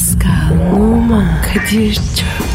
Pascal, Oman, Kadir çok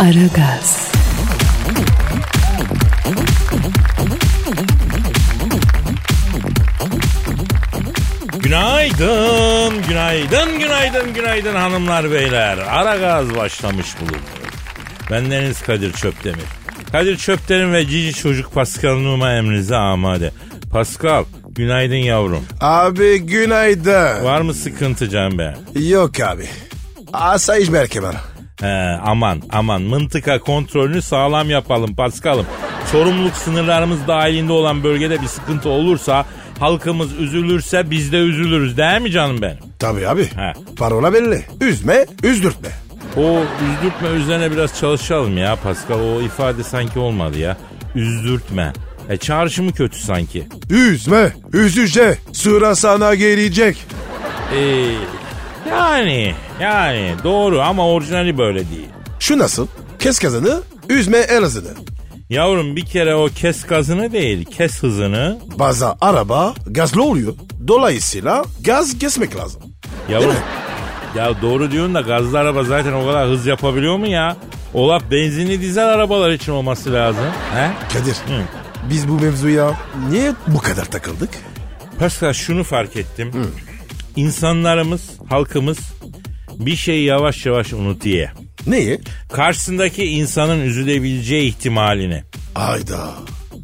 Aragaz, Günaydın, günaydın, günaydın, günaydın hanımlar beyler. Ara gaz başlamış bulunuyor. Ben Deniz Kadir Çöptemir. Kadir Çöptemir ve Cici Çocuk Pascal Numa emrinize amade. Pascal, günaydın yavrum. Abi günaydın. Var mı sıkıntı can be? Yok abi. Asayiş belki bana. He, aman aman mıntıka kontrolünü sağlam yapalım Pascal'ım. Sorumluluk sınırlarımız dahilinde olan bölgede bir sıkıntı olursa halkımız üzülürse biz de üzülürüz değil mi canım benim? Tabii abi. He. Parola belli. Üzme, üzdürtme. O üzdürtme üzerine biraz çalışalım ya Pascal. O ifade sanki olmadı ya. Üzdürtme. E çağrışımı kötü sanki. Üzme, üzüce. Sıra sana gelecek. Ee, yani yani doğru ama orijinali böyle değil. Şu nasıl? Kes kazanı, üzme el hızını. Yavrum bir kere o kes gazını değil kes hızını. Baza araba gazlı oluyor. Dolayısıyla gaz kesmek lazım. Yavrum ya doğru diyorsun da gazlı araba zaten o kadar hız yapabiliyor mu ya? O laf benzinli dizel arabalar için olması lazım. He? Kadir, Hı. biz bu mevzuya niye bu kadar takıldık? Pascal şunu fark ettim. İnsanlarımız, halkımız bir şeyi yavaş yavaş unutuyor. Neyi? Karşısındaki insanın üzülebileceği ihtimalini. Ayda.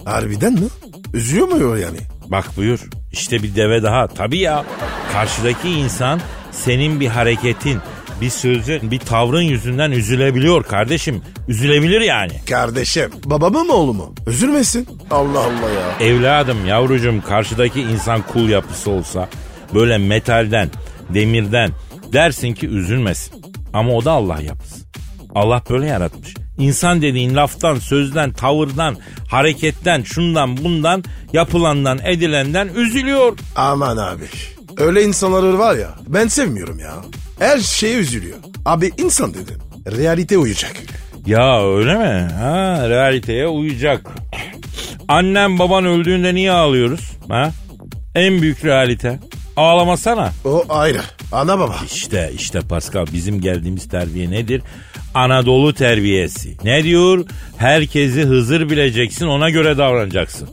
Harbiden mi? Üzüyor mu o yani? Bak buyur işte bir deve daha. Tabii ya karşıdaki insan senin bir hareketin, bir sözün, bir tavrın yüzünden üzülebiliyor kardeşim. Üzülebilir yani. Kardeşim. Babamı mı oğlu mu? Üzülmesin. Allah Allah ya. Evladım, yavrucum karşıdaki insan kul yapısı olsa böyle metalden, demirden dersin ki üzülmesin. Ama o da Allah yapısı. Allah böyle yaratmış. İnsan dediğin laftan, sözden, tavırdan, hareketten, şundan, bundan, yapılandan, edilenden üzülüyor. Aman abi. Öyle insanları var ya ben sevmiyorum ya. Her şeye üzülüyor. Abi insan dedim. Realite uyacak. Ya öyle mi? Ha, realiteye uyacak. Annem baban öldüğünde niye ağlıyoruz? Ha? En büyük realite. Ağlamasana. O ayrı. Ana baba. İşte işte Pascal bizim geldiğimiz terbiye nedir? Anadolu terbiyesi. Ne diyor? Herkesi Hızır bileceksin ona göre davranacaksın.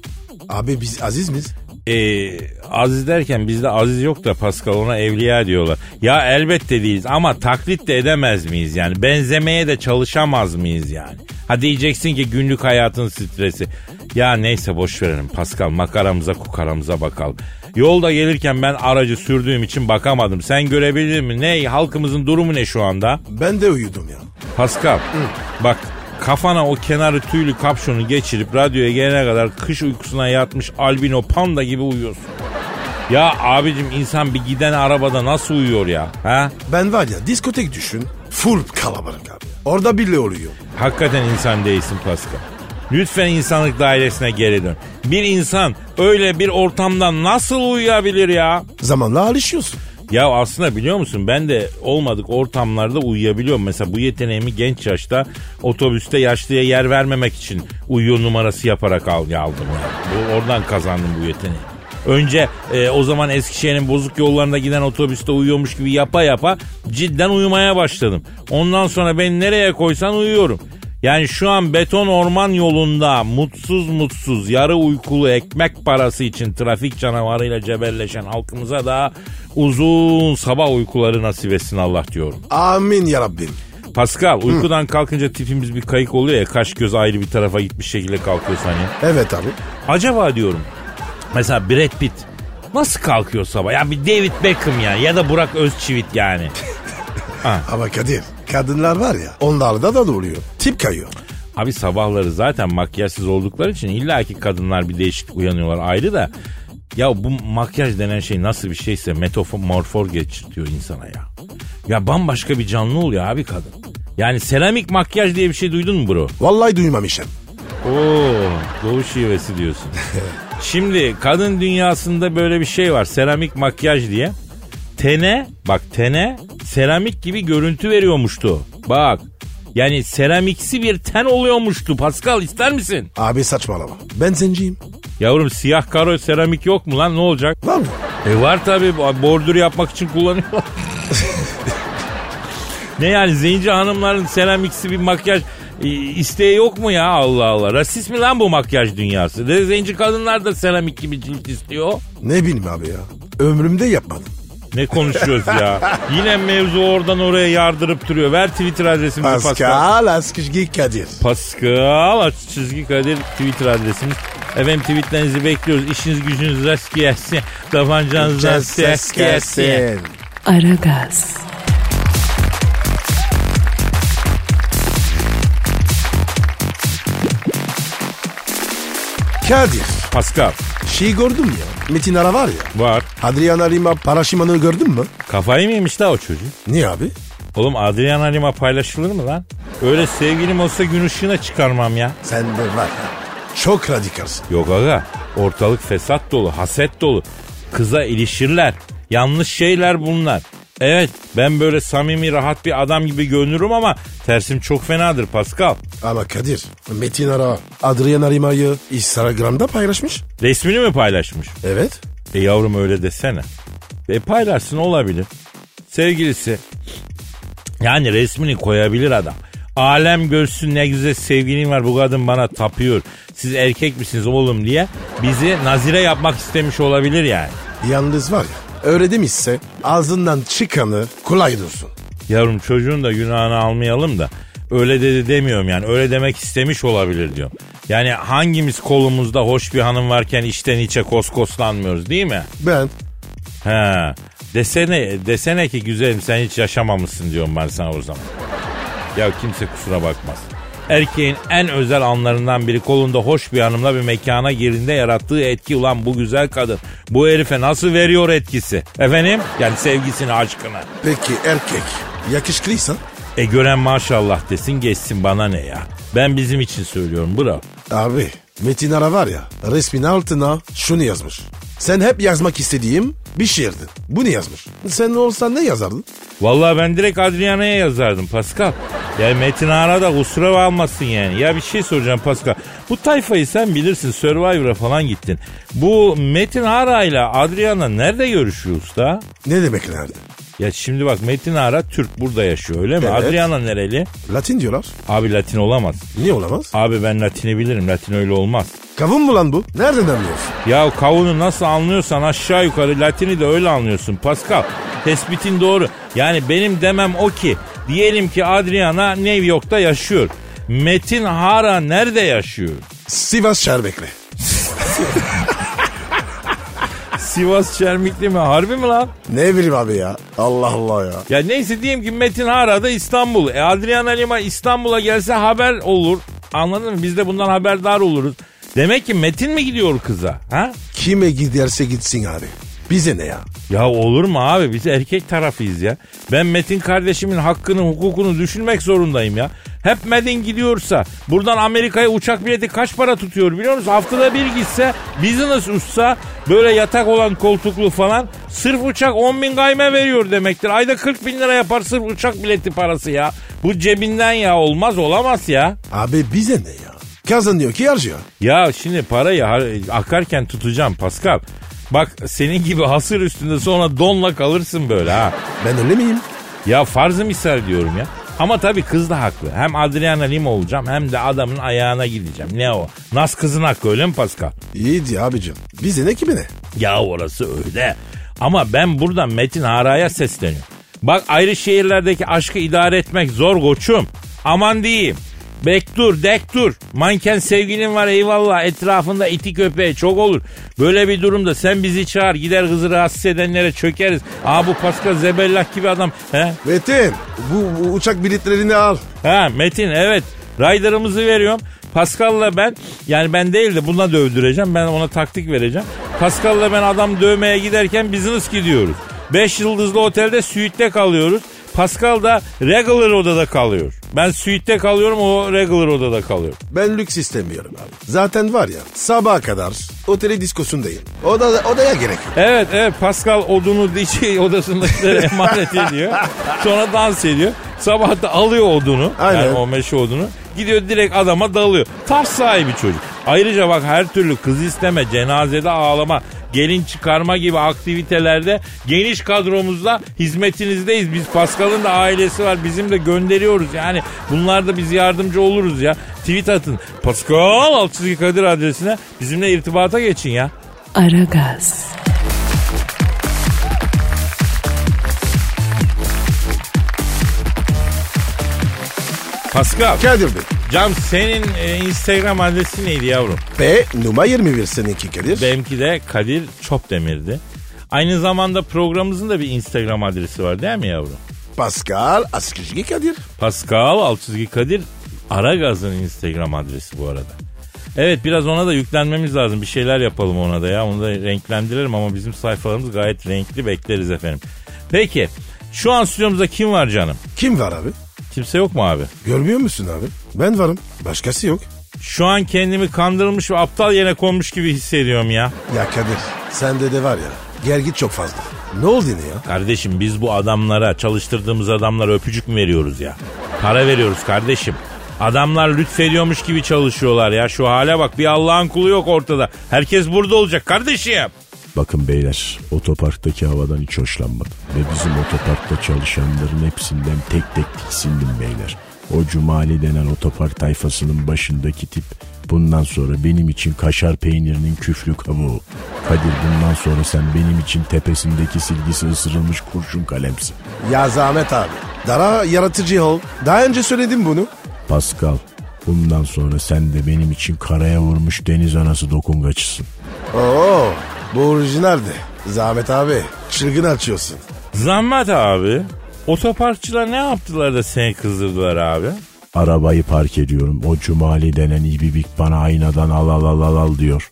Abi biz aziz miyiz? Ee, aziz derken bizde aziz yok da Pascal ona evliya diyorlar. Ya elbette değiliz ama taklit de edemez miyiz yani? Benzemeye de çalışamaz mıyız yani? Ha diyeceksin ki günlük hayatın stresi. Ya neyse boş verelim Pascal makaramıza kukaramıza bakalım. Yolda gelirken ben aracı sürdüğüm için bakamadım. Sen görebildin mi? Ne? Halkımızın durumu ne şu anda? Ben de uyudum ya. Pascal bak kafana o kenarı tüylü kapşonu geçirip radyoya gelene kadar kış uykusuna yatmış albino panda gibi uyuyorsun. Ya abicim insan bir giden arabada nasıl uyuyor ya? Ha? Ben var ya diskotek düşün. Full kalabalık abi. Orada bile oluyor. Hakikaten insan değilsin Pascal. Lütfen insanlık dairesine geri dön. Bir insan öyle bir ortamda nasıl uyuyabilir ya? Zamanla alışıyorsun. Ya aslında biliyor musun ben de olmadık ortamlarda uyuyabiliyorum. Mesela bu yeteneğimi genç yaşta otobüste yaşlıya yer vermemek için uyuyor numarası yaparak al, aldım. Yani. Bu, oradan kazandım bu yeteneği. Önce e, o zaman Eskişehir'in bozuk yollarında giden otobüste uyuyormuş gibi yapa yapa cidden uyumaya başladım. Ondan sonra beni nereye koysan uyuyorum. Yani şu an beton orman yolunda mutsuz mutsuz yarı uykulu ekmek parası için trafik canavarıyla cebelleşen halkımıza da uzun sabah uykuları nasip etsin Allah diyorum. Amin ya Rabbim. Pascal uykudan kalkınca tipimiz bir kayık oluyor ya kaş göz ayrı bir tarafa gitmiş şekilde kalkıyor hani. Evet abi. Acaba diyorum mesela Brad Pitt nasıl kalkıyor sabah? Ya bir David Beckham ya ya da Burak Özçivit yani. Ama Kadir kadınlar var ya onlarda da oluyor. Tip kayıyor. Abi sabahları zaten makyajsız oldukları için illaki kadınlar bir değişiklik uyanıyorlar ayrı da. Ya bu makyaj denen şey nasıl bir şeyse metamorfor geçirtiyor insana ya. Ya bambaşka bir canlı oluyor abi kadın. Yani seramik makyaj diye bir şey duydun mu bro? Vallahi duymamışım. Oo, doğu şivesi diyorsun. Şimdi kadın dünyasında böyle bir şey var. Seramik makyaj diye. Tene, bak tene seramik gibi görüntü veriyormuştu. Bak. Yani seramiksi bir ten oluyormuştu. Pascal ister misin? Abi saçmalama. Ben zenciyim. Yavrum siyah karo seramik yok mu lan ne olacak? Var mı? E var tabi bordür yapmak için kullanıyorlar. ne yani zenci hanımların seramiksi bir makyaj e, isteği yok mu ya Allah Allah. Rasist mi lan bu makyaj dünyası? De zenci kadınlar da seramik gibi cilt istiyor. Ne bileyim abi ya. Ömrümde yapmadım. Ne konuşuyoruz ya? Yine mevzu oradan oraya yardırıp duruyor. Ver Twitter adresimizi Pascal. Pascal Askışgi Kadir. Pascal aç çizgi Kadir Twitter adresimiz. Efendim tweetlerinizi bekliyoruz. İşiniz gücünüz rast gelsin. Tabancanız rast Ses gelsin. gelsin. Aragaz, Kadir. Pascal Şey gördüm ya. Metin Ara var ya. var. Adriana Lima Paraşiman'ı gördün mü? Kafayı mı yemiş la o çocuk? Niye abi? Oğlum Adriana Lima paylaşılır mı lan? Öyle sevgilim olsa gün ışığına çıkarmam ya. Sen de var ya. Çok radikalsın. Yok aga ortalık fesat dolu, haset dolu. Kıza ilişirler. Yanlış şeyler bunlar. Evet ben böyle samimi rahat bir adam gibi görünürüm ama tersim çok fenadır Pascal. Ama Kadir, Metin Ara Adriana Lima'yı Instagram'da paylaşmış. Resmini mi paylaşmış? Evet. E yavrum öyle desene. E paylaşsın olabilir. Sevgilisi. Yani resmini koyabilir adam. Alem görsün ne güzel sevgilin var bu kadın bana tapıyor. Siz erkek misiniz oğlum diye bizi nazire yapmak istemiş olabilir yani. Yalnız var ya, öyle demişse ağzından çıkanı kolay dursun. Yavrum çocuğun da günahını almayalım da öyle dedi demiyorum yani öyle demek istemiş olabilir diyorum. Yani hangimiz kolumuzda hoş bir hanım varken içten içe koskoslanmıyoruz değil mi? Ben He. Desene, desene ki güzelim sen hiç yaşamamışsın diyorum ben sana o zaman. Ya kimse kusura bakmaz. Erkeğin en özel anlarından biri kolunda hoş bir hanımla bir mekana girdiğinde yarattığı etki ulan bu güzel kadın. Bu herife nasıl veriyor etkisi? Efendim? Yani sevgisini, aşkını. peki erkek yakışıklıysan E gören maşallah desin geçsin bana ne ya. Ben bizim için söylüyorum bravo. abi Metin Ara var ya resmin altına şunu yazmış. Sen hep yazmak istediğim bir şiirdin. Bu ne yazmış? Sen olsan ne yazardın? Vallahi ben direkt Adriana'ya yazardım Pascal. Ya Metin Ara da kusura almasın yani. Ya bir şey soracağım Pascal. Bu tayfayı sen bilirsin Survivor'a falan gittin. Bu Metin Ara ile Adriana nerede görüşüyor usta? Ne demek nerede? Ya şimdi bak Metin Ara Türk burada yaşıyor öyle mi? Evet. Adriana nereli? Latin diyorlar. Abi Latin olamaz. Niye olamaz? Abi ben Latin'i bilirim. Latin öyle olmaz. Kavun mu lan bu? Nereden anlıyorsun? Ya kavunu nasıl anlıyorsan aşağı yukarı Latin'i de öyle anlıyorsun Pascal. Tespitin doğru. Yani benim demem o ki diyelim ki Adriana New York'ta yaşıyor. Metin Hara nerede yaşıyor? Sivas Şerbekli. Sivas Çermikli mi? Harbi mi lan? Ne bileyim abi ya. Allah Allah ya. Ya neyse diyeyim ki Metin Hara da İstanbul. E Adriana Lima İstanbul'a gelse haber olur. Anladın mı? Biz de bundan haberdar oluruz. Demek ki Metin mi gidiyor kıza? Ha? Kime giderse gitsin abi. Bize ne ya? Ya olur mu abi biz erkek tarafıyız ya. Ben Metin kardeşimin hakkını hukukunu düşünmek zorundayım ya. Hep Metin gidiyorsa buradan Amerika'ya uçak bileti kaç para tutuyor biliyor musun? Haftada bir gitse business uçsa böyle yatak olan koltuklu falan sırf uçak 10 bin gayme veriyor demektir. Ayda 40 bin lira yapar sırf uçak bileti parası ya. Bu cebinden ya olmaz olamaz ya. Abi bize ne ya? Kazanıyor ki harcıyor. Ya şimdi parayı har- akarken tutacağım Pascal. Bak senin gibi hasır üstünde sonra donla kalırsın böyle ha. Ben öyle miyim? Ya farzı misal diyorum ya. Ama tabii kız da haklı. Hem Adriana Lima olacağım hem de adamın ayağına gideceğim. Ne o? Nas kızın hakkı öyle mi Pascal? İyiydi abicim. Bize ne ki ne? Ya orası öyle. Ama ben buradan Metin Hara'ya sesleniyorum. Bak ayrı şehirlerdeki aşkı idare etmek zor koçum. Aman diyeyim. Bek dur, dek dur. Manken sevgilin var eyvallah. Etrafında iti köpeği çok olur. Böyle bir durumda sen bizi çağır. Gider kızı rahatsız edenlere çökeriz. Aa bu Pascal Zebellah gibi adam. He? Metin bu, bu uçak biletlerini al. Ha Metin evet. Rider'ımızı veriyorum. Pascal'la ben yani ben değil de buna dövdüreceğim. Ben ona taktik vereceğim. Pascal'la ben adam dövmeye giderken business gidiyoruz. 5 yıldızlı otelde suite'de kalıyoruz. Pascal da regular odada kalıyor. Ben suite'te kalıyorum o regular odada kalıyor. Ben lüks istemiyorum abi. Zaten var ya sabaha kadar oteli diskosundayım. Oda, odaya gerek yok. Evet evet Pascal odunu şey, odasındakilere emanet ediyor. Sonra dans ediyor. Sabah da alıyor odunu. Aynen. Yani o meşe odunu. Gidiyor direkt adama dalıyor. Taş sahibi çocuk. Ayrıca bak her türlü kız isteme, cenazede ağlama, gelin çıkarma gibi aktivitelerde geniş kadromuzla hizmetinizdeyiz. Biz Pascal'ın da ailesi var. Bizim de gönderiyoruz. Yani bunlarda biz yardımcı oluruz ya. Tweet atın. Pascal alt çizgi Kadir adresine bizimle irtibata geçin ya. Aragaz, Pascal. Kadir Bey. Cam senin e, Instagram adresi neydi yavrum? P numara 21 seninki Kadir. Benimki de Kadir Çopdemir'di. Aynı zamanda programımızın da bir Instagram adresi var değil mi yavrum? Pascal Askışgi Kadir. Pascal alt çizgi Kadir Aragaz'ın Instagram adresi bu arada. Evet biraz ona da yüklenmemiz lazım. Bir şeyler yapalım ona da ya. Onu da renklendirelim ama bizim sayfalarımız gayet renkli bekleriz efendim. Peki şu an stüdyomuzda kim var canım? Kim var abi? Kimse yok mu abi? Görmüyor musun abi? Ben varım. Başkası yok. Şu an kendimi kandırılmış ve aptal yerine konmuş gibi hissediyorum ya. Ya Kadir sende de var ya gergit çok fazla. Ne oldu yine ya? Kardeşim biz bu adamlara çalıştırdığımız adamlara öpücük mü veriyoruz ya? Para veriyoruz kardeşim. Adamlar lütfediyormuş gibi çalışıyorlar ya. Şu hale bak bir Allah'ın kulu yok ortada. Herkes burada olacak kardeşim. Bakın beyler otoparktaki havadan hiç hoşlanmadım. Ve bizim otoparkta çalışanların hepsinden tek tek tiksindim beyler. O Cumali denen otopark tayfasının başındaki tip bundan sonra benim için kaşar peynirinin küflü kabuğu. Kadir bundan sonra sen benim için tepesindeki silgisi ısırılmış kurşun kalemsin. Ya Zahmet abi. Daha yaratıcı ol. Daha önce söyledim bunu. Pascal bundan sonra sen de benim için karaya vurmuş deniz anası dokungaçısın. Oo, bu orijinaldi. Zahmet abi çılgın açıyorsun. Zahmet abi. Otoparkçılar ne yaptılar da seni kızdırdılar abi? Arabayı park ediyorum. O Cumali denen ibibik bana aynadan al al al al al diyor.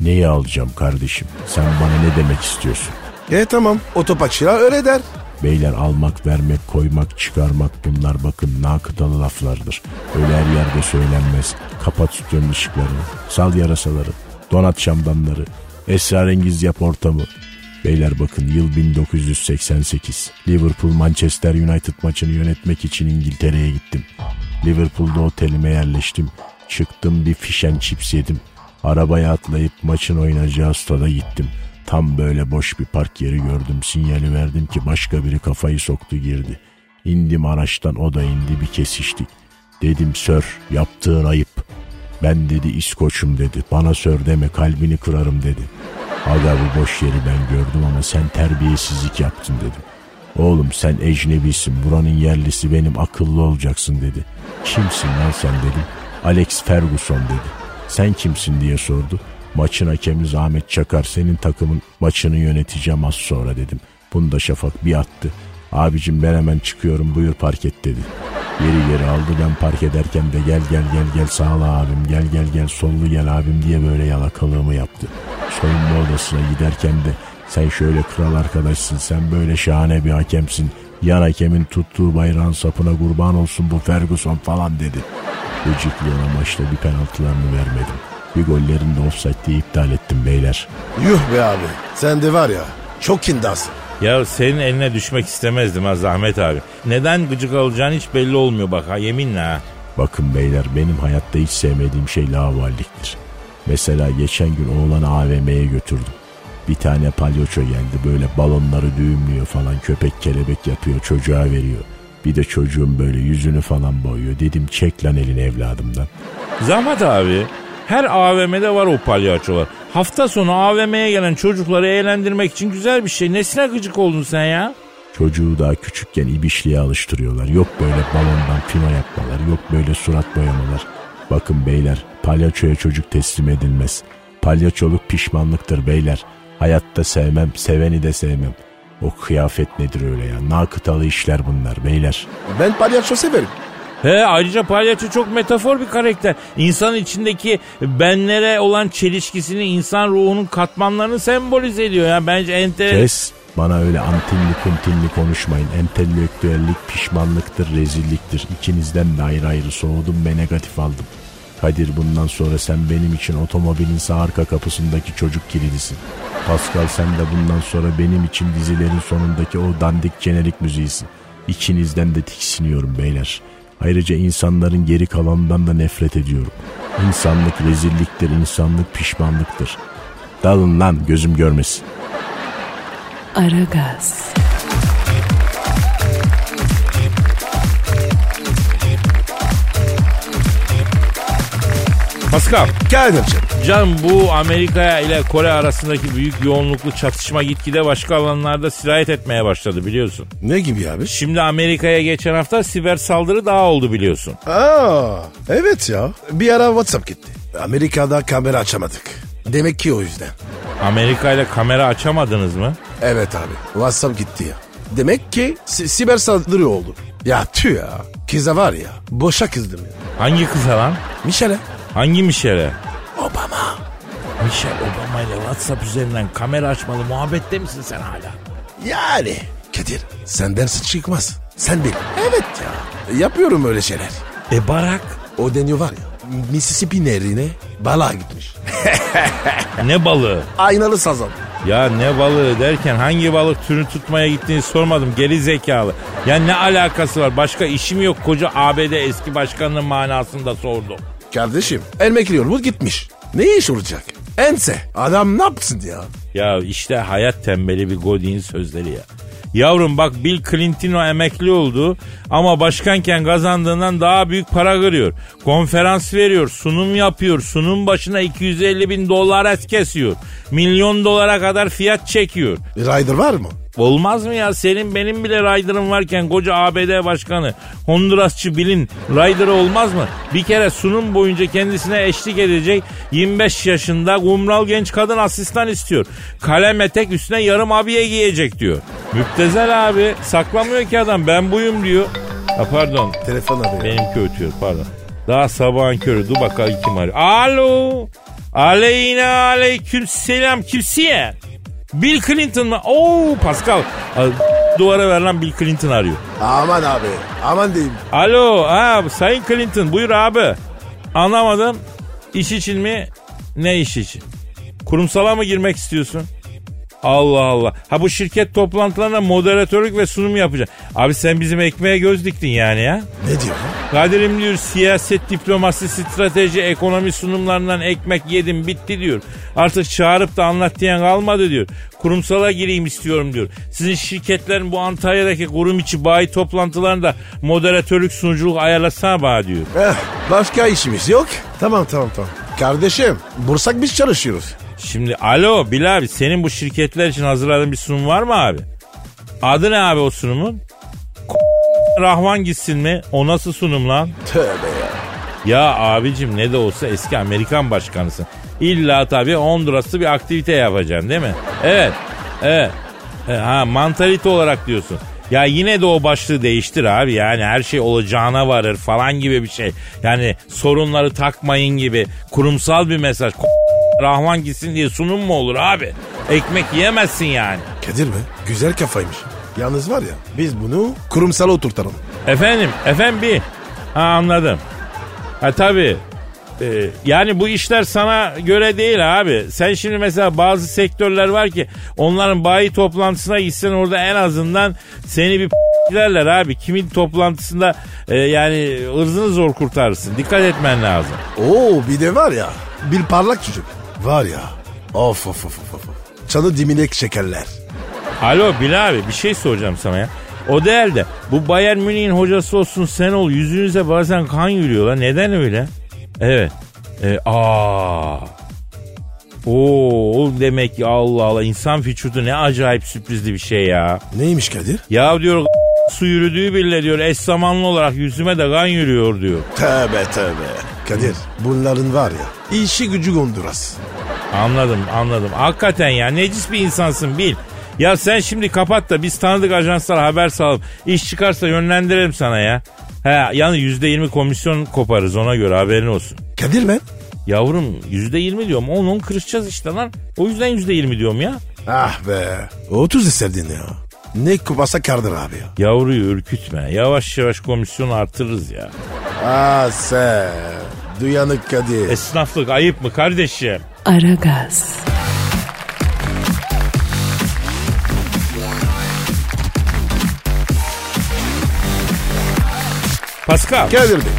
Neyi alacağım kardeşim? Sen bana ne demek istiyorsun? E tamam otoparkçılar öyle der. Beyler almak, vermek, koymak, çıkarmak bunlar bakın nakıtalı laflardır. Öyle her yerde söylenmez. Kapat stüdyonun ışıklarını, sal yarasaları, donat şamdanları, esrarengiz yap ortamı. Beyler bakın yıl 1988. Liverpool Manchester United maçını yönetmek için İngiltere'ye gittim. Liverpool'da otelime yerleştim. Çıktım bir fish and chips yedim. Arabaya atlayıp maçın oynayacağı stada gittim. Tam böyle boş bir park yeri gördüm. Sinyali verdim ki başka biri kafayı soktu girdi. İndim araçtan o da indi bir kesiştik. Dedim sör yaptığın ayıp. Ben dedi İskoç'um dedi. Bana sör deme kalbini kırarım dedi. Aga bu boş yeri ben gördüm ama sen terbiyesizlik yaptın dedim. Oğlum sen ecnebisin buranın yerlisi benim akıllı olacaksın dedi. Kimsin lan sen dedim. Alex Ferguson dedi. Sen kimsin diye sordu. Maçın hakemi Ahmet Çakar senin takımın maçını yöneteceğim az sonra dedim. Bunda Şafak bir attı. Abicim ben hemen çıkıyorum buyur park et dedi. Geri geri aldı ben park ederken de gel gel gel gel sağla abim gel gel gel sollu gel abim diye böyle yalakalığımı yaptı. Soyunma odasına giderken de sen şöyle kral arkadaşsın sen böyle şahane bir hakemsin. Yan hakemin tuttuğu bayrağın sapına kurban olsun bu Ferguson falan dedi. Gıcıklığına maçta bir penaltılarını vermedim. Bir gollerini de offside diye iptal ettim beyler. Yuh be abi sen de var ya çok kindasın. Ya senin eline düşmek istemezdim ha Zahmet abi. Neden gıcık alacağın hiç belli olmuyor bak ha yeminle ha. Bakın beyler benim hayatta hiç sevmediğim şey lavalliktir. Mesela geçen gün oğlanı AVM'ye götürdüm. Bir tane palyaço geldi böyle balonları düğümlüyor falan köpek kelebek yapıyor çocuğa veriyor. Bir de çocuğun böyle yüzünü falan boyuyor. Dedim çek lan elini evladımdan. Zahmet abi her AVM'de var o palyaçolar. Hafta sonu AVM'ye gelen çocukları eğlendirmek için güzel bir şey. Nesine gıcık oldun sen ya? Çocuğu daha küçükken ibişliğe alıştırıyorlar. Yok böyle balondan fino yapmalar, yok böyle surat boyamalar. Bakın beyler, palyaçoya çocuk teslim edilmez. Palyaçoluk pişmanlıktır beyler. Hayatta sevmem, seveni de sevmem. O kıyafet nedir öyle ya? Nakıtalı işler bunlar beyler. Ben palyaço severim. He ayrıca palyaço çok metafor bir karakter. İnsanın içindeki benlere olan çelişkisini, insan ruhunun katmanlarını sembolize ediyor. Yani bence enter... Kes, Bana öyle antinli kuntinli konuşmayın. Entelektüellik pişmanlıktır, rezilliktir. İkinizden de ayrı ayrı soğudum ve negatif aldım. Kadir bundan sonra sen benim için otomobilin sağ arka kapısındaki çocuk kilidisin. Pascal sen de bundan sonra benim için dizilerin sonundaki o dandik jenerik müziğisin. İkinizden de tiksiniyorum beyler. Ayrıca insanların geri kalanından da nefret ediyorum. İnsanlık rezilliktir, insanlık pişmanlıktır. Dalın lan gözüm görmesin. Aragaz, Pascal, Kadir'cim. Can bu Amerika ile Kore arasındaki büyük yoğunluklu çatışma gitgide başka alanlarda sirayet etmeye başladı biliyorsun. Ne gibi abi? Şimdi Amerika'ya geçen hafta siber saldırı daha oldu biliyorsun. Aa, evet ya. Bir ara WhatsApp gitti. Amerika'da kamera açamadık. Demek ki o yüzden. Amerika ile kamera açamadınız mı? Evet abi. WhatsApp gitti ya. Demek ki si- siber saldırı oldu. Ya tüh ya. Kıza var ya. Boşa kızdım ya. Hangi kıza lan? Michelle. Hangi Mişel'e? Obama. Michel Obama ile WhatsApp üzerinden kamera açmalı muhabbette misin sen hala? Yani. Kadir senden sıç çıkmaz. Sen bil. Evet ya. Yapıyorum öyle şeyler. E Barak? O deniyor var ya. Mississippi nehrine balığa gitmiş. Ne balığı? Aynalı sazan. Ya ne balığı derken hangi balık türünü tutmaya gittiğini sormadım geri zekalı. Ya ne alakası var başka işim yok koca ABD eski başkanının manasında sordum. Kardeşim Elmekli yolu gitmiş. Ne iş olacak? Ense. Adam ne yapsın ya? Ya işte hayat tembeli bir Godin sözleri ya. Yavrum bak Bill Clinton emekli oldu ama başkanken kazandığından daha büyük para kırıyor. Konferans veriyor, sunum yapıyor, sunum başına 250 bin dolar es kesiyor. Milyon dolara kadar fiyat çekiyor. Rider var mı? Olmaz mı ya? Senin benim bile Ryder'ım varken koca ABD başkanı Hondurasçı Bill'in Ryder'ı olmaz mı? Bir kere sunum boyunca kendisine eşlik edecek 25 yaşında kumral genç kadın asistan istiyor. Kalem etek üstüne yarım abiye giyecek diyor. Müptezel abi saklamıyor ki adam ben buyum diyor. Ha pardon Telefon arıyor. benimki ötüyor pardon. Daha sabahın körü dur bakalım kim arıyor. Alo. Aleyna aleyküm selam kimsiye? Bill Clinton mı? Oo Pascal. Duvara ver lan Bill Clinton arıyor. Aman abi. Aman diyeyim. Alo ha Sayın Clinton buyur abi. Anlamadım. İş için mi? Ne iş için? Kurumsala mı girmek istiyorsun? Allah Allah. Ha bu şirket toplantılarına moderatörlük ve sunum yapacaksın. Abi sen bizim ekmeğe göz diktin yani ya. Ne diyor? Kadir'im diyor siyaset, diplomasi, strateji, ekonomi sunumlarından ekmek yedim bitti diyor. Artık çağırıp da anlat diyen kalmadı diyor. Kurumsala gireyim istiyorum diyor. Sizin şirketlerin bu Antalya'daki kurum içi bayi toplantılarında moderatörlük sunuculuk ayarlasana bana diyor. Eh, başka işimiz yok. Tamam tamam tamam. Kardeşim bursak biz çalışıyoruz. Şimdi alo Bil abi senin bu şirketler için hazırladığın bir sunum var mı abi? Adı ne abi o sunumun? Rahman gitsin mi? O nasıl sunum lan? Tövbe ya. Ya abicim ne de olsa eski Amerikan başkanısın. İlla tabii Honduras'ta bir aktivite yapacaksın değil mi? Evet. Evet. E, Ha mantalite olarak diyorsun. Ya yine de o başlığı değiştir abi. Yani her şey olacağına varır falan gibi bir şey. Yani sorunları takmayın gibi kurumsal bir mesaj. Rahman gitsin diye sunum mu olur abi? Ekmek yiyemezsin yani. Kadir mi? Güzel kafaymış. Yalnız var ya biz bunu kurumsala oturtalım. Efendim, efendim bir. Ha anladım. Ha tabii. Ee, yani bu işler sana göre değil abi. Sen şimdi mesela bazı sektörler var ki onların bayi toplantısına gitsen orada en azından seni bir derler abi. Kimin toplantısında e, yani ırzını zor kurtarırsın. Dikkat etmen lazım. Oo bir de var ya bir parlak çocuk. Var ya of of of of. of. Çanı diminek şekerler. Alo Bilal abi bir şey soracağım sana ya. O değil de bu Bayern Münih'in hocası olsun sen ol yüzünüze bazen kan yürüyor lan. Neden öyle? Evet. E, aa. Oo demek ki Allah Allah insan vücudu ne acayip sürprizli bir şey ya. Neymiş Kadir? Ya diyor su yürüdüğü bile diyor eş zamanlı olarak yüzüme de kan yürüyor diyor. Tövbe tövbe. Kadir bunların var ya işi gücü Honduras. Anladım anladım. Hakikaten ya necis bir insansın bil. Ya sen şimdi kapat da biz tanıdık ajanslara haber salalım. İş çıkarsa yönlendirelim sana ya. He yani yüzde yirmi komisyon koparız ona göre haberin olsun. Kadir ben Yavrum yüzde yirmi diyorum. Onun kırışacağız işte lan. O yüzden yüzde yirmi diyorum ya. Ah be. 30 sevdin ya. Ne kupasa kardır abi ya. Yavruyu ürkütme. Yavaş yavaş komisyon artırırız ya. Ah sen. Duyanık Kadir. Esnaflık ayıp mı kardeşim? Aragaz, Pascal. Kadir Bey.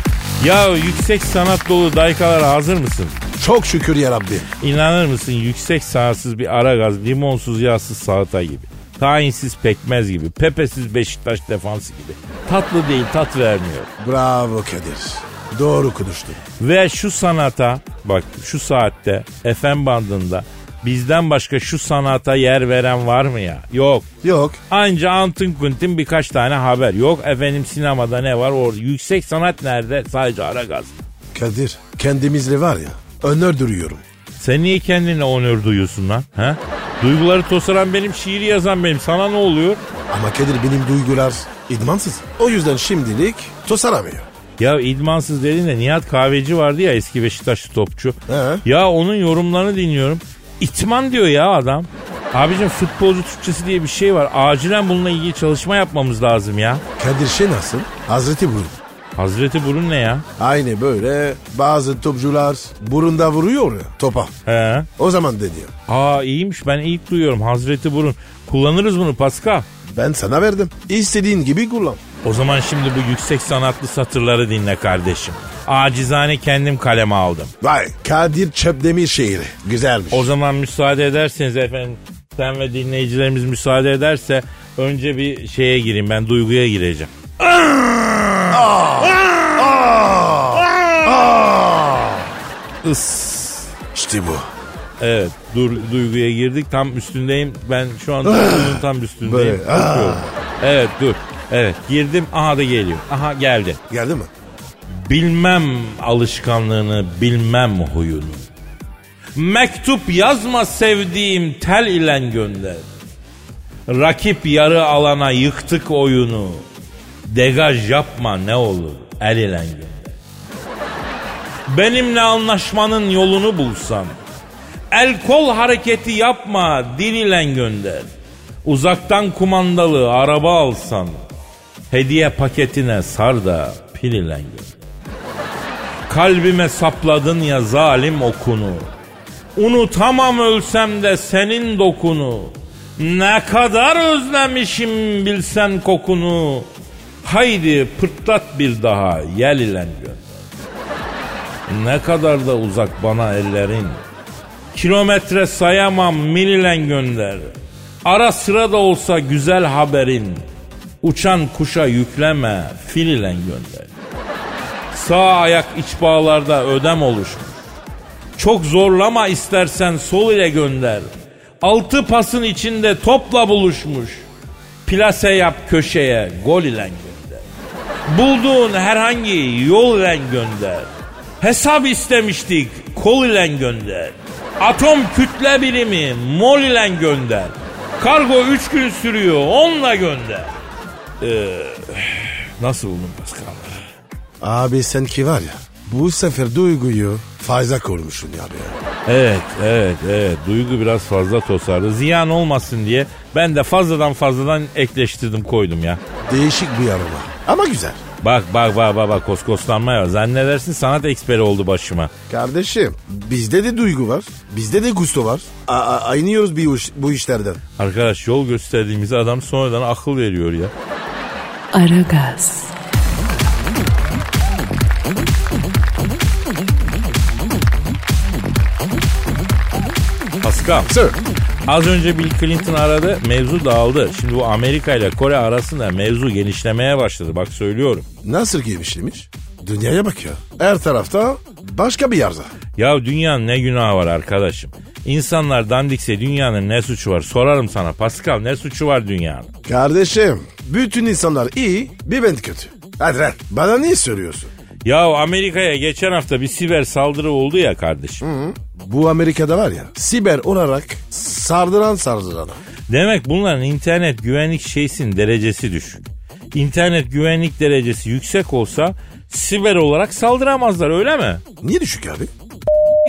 Ya yüksek sanat dolu daykalara hazır mısın? Çok şükür ya Rabbi. İnanır mısın yüksek sanatsız bir ara gaz, limonsuz yağsız salata gibi. Tayinsiz pekmez gibi, pepesiz Beşiktaş defansı gibi. Tatlı değil tat vermiyor. Bravo Kadir. Doğru konuştun. Ve şu sanata bak şu saatte FM bandında bizden başka şu sanata yer veren var mı ya? Yok. Yok. Anca Antın Kuntin birkaç tane haber. Yok efendim sinemada ne var orada. Yüksek sanat nerede? Sadece ara gaz. Kadir kendimizle var ya önör duruyorum. Sen niye kendine onur duyuyorsun lan? He? Duyguları tosaran benim, şiiri yazan benim. Sana ne oluyor? Ama Kadir benim duygular idmansız. O yüzden şimdilik tosaramıyor. Ya idmansız dediğinde Nihat Kahveci vardı ya eski Beşiktaşlı topçu. He. Ya onun yorumlarını dinliyorum. İtman diyor ya adam. Abicim futbolcu Türkçesi diye bir şey var. Acilen bununla ilgili çalışma yapmamız lazım ya. Kadir şey nasıl? Hazreti Burun. Hazreti Burun ne ya? Aynı böyle bazı topçular burunda vuruyor ya topa. He. O zaman deniyor. Aa iyiymiş ben ilk duyuyorum Hazreti Burun. Kullanırız bunu Pascal. Ben sana verdim. İstediğin gibi kullan. O zaman şimdi bu yüksek sanatlı satırları dinle kardeşim. Acizane kendim kaleme aldım. Vay Kadir Çöpdemir şehri. Güzelmiş. O zaman müsaade ederseniz efendim sen ve dinleyicilerimiz müsaade ederse önce bir şeye gireyim ben duyguya gireceğim. Is. İşte bu. Evet dur, duyguya girdik tam üstündeyim ben şu an duygunun tam üstündeyim. Böyle, Bakıyorum. Evet dur evet girdim aha da geliyor aha geldi. Geldi mi? Bilmem alışkanlığını, bilmem huyunu. Mektup yazma sevdiğim tel ile gönder. Rakip yarı alana yıktık oyunu. Degaj yapma ne olur el ile gönder. Benimle anlaşmanın yolunu bulsan. El kol hareketi yapma dil ile gönder. Uzaktan kumandalı araba alsan. Hediye paketine sar da pil ile gönder. Kalbime sapladın ya zalim okunu. Unutamam ölsem de senin dokunu. Ne kadar özlemişim bilsen kokunu. Haydi pırtlat bir daha yel ile gönder. Ne kadar da uzak bana ellerin. Kilometre sayamam mil ile gönder. Ara sıra da olsa güzel haberin. Uçan kuşa yükleme fil ile gönder. Sağ ayak iç bağlarda ödem oluşmuş. Çok zorlama istersen sol ile gönder. Altı pasın içinde topla buluşmuş. Plase yap köşeye gol ile gönder. Bulduğun herhangi yol ile gönder. Hesap istemiştik kol ile gönder. Atom kütle birimi mol ile gönder. Kargo 3 gün sürüyor onunla gönder. Ee, nasıl buldun Pascal? Abi sen ki var ya bu sefer duyguyu fazla korumuşsun ya be. Evet, evet, evet. Duygu biraz fazla tosardı. Ziyan olmasın diye ben de fazladan fazladan ekleştirdim koydum ya. Değişik bir aroma. Ama güzel. Bak bak bak bak bak koskoslanma ya. Zannedersin sanat eksperi oldu başıma. Kardeşim bizde de duygu var. Bizde de gusto var. A- a- aynıyoruz bir iş- bu işlerden. Arkadaş yol gösterdiğimiz adam sonradan akıl veriyor ya. Aragaz, Pascal. Sir. Az önce Bill Clinton aradı mevzu dağıldı. Şimdi bu Amerika ile Kore arasında mevzu genişlemeye başladı. Bak söylüyorum. Nasıl giymişlemiş? Dünyaya bak ya. Her tarafta başka bir yarza. Ya dünyanın ne günahı var arkadaşım? İnsanlar dandikse dünyanın ne suçu var? Sorarım sana Pascal ne suçu var dünyanın? Kardeşim bütün insanlar iyi bir ben kötü. Hadi lan bana niye söylüyorsun? Ya Amerika'ya geçen hafta bir siber saldırı oldu ya kardeşim. Bu Amerika'da var ya siber olarak sardıran sardırana. Demek bunların internet güvenlik şeysin derecesi düşük. İnternet güvenlik derecesi yüksek olsa siber olarak saldıramazlar öyle mi? Niye düşük abi?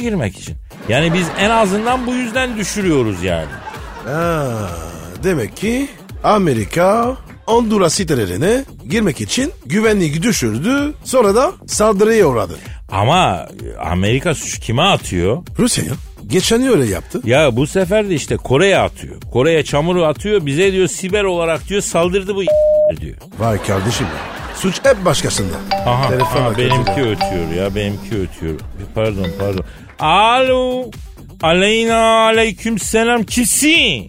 Girmek için. Yani biz en azından bu yüzden düşürüyoruz yani. Ha, demek ki Amerika Honduras sitelerine girmek için güvenliği düşürdü. Sonra da saldırıya uğradı. Ama Amerika suçu kime atıyor? Rusya ya. Geçen öyle yaptı. Ya bu sefer de işte Kore'ye atıyor. Kore'ye çamuru atıyor. Bize diyor siber olarak diyor saldırdı bu diyor. Vay kardeşim ya. Suç hep başkasında. Aha, Telefon aha, benimki da. ötüyor ya benimki ötüyor. Pardon pardon. Alo. Aleyna aleyküm selam kimsin?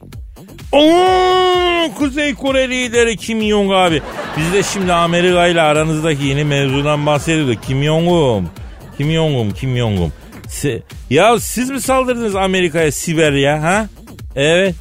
Oo, Kuzey Kore lideri Kim Jong abi. Biz de şimdi Amerika ile aranızdaki yeni mevzudan bahsediyorduk. Kim Jong'um. Kim Jong'um, Kim Jong'um. Se- ya siz mi saldırdınız Amerika'ya siber ya ha? Evet.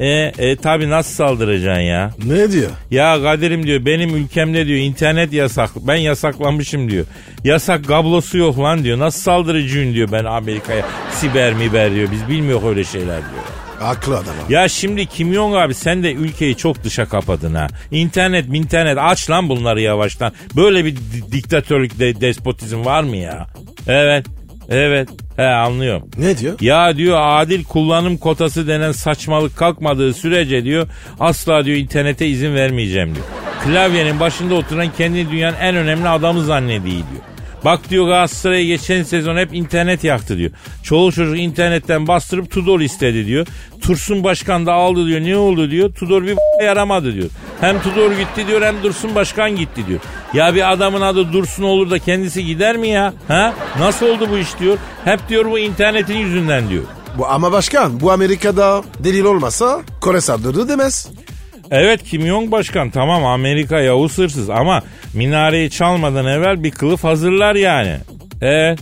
E, e tabi nasıl saldıracaksın ya? Ne diyor? Ya Kadir'im diyor benim ülkemde diyor internet yasak. Ben yasaklamışım diyor. Yasak kablosu yok lan diyor. Nasıl saldırıcıyım diyor ben Amerika'ya. Siber miber diyor. Biz bilmiyoruz öyle şeyler diyor. Aklı adam abi. Ya şimdi Kim Jong abi sen de ülkeyi çok dışa kapadın ha. İnternet internet aç lan bunları yavaştan. Böyle bir di- diktatörlük de, despotizm var mı ya? Evet. Evet. He anlıyorum. Ne diyor? Ya diyor adil kullanım kotası denen saçmalık kalkmadığı sürece diyor asla diyor internete izin vermeyeceğim diyor. Klavyenin başında oturan kendi dünyanın en önemli adamı zannediyor diyor. Bak diyor Galatasaray'a geçen sezon hep internet yaktı diyor. Çoğu çocuk internetten bastırıp Tudor istedi diyor. Tursun Başkan da aldı diyor. Ne oldu diyor. Tudor bir yaramadı diyor. Hem Tudor gitti diyor hem Dursun Başkan gitti diyor. Ya bir adamın adı Dursun olur da kendisi gider mi ya? Ha? Nasıl oldu bu iş diyor. Hep diyor bu internetin yüzünden diyor. Bu ama başkan bu Amerika'da delil olmasa Kore saldırdı demez. Evet Kim Jong Başkan tamam Amerika Yavuz hırsız ama minareyi çalmadan evvel bir kılıf hazırlar yani. E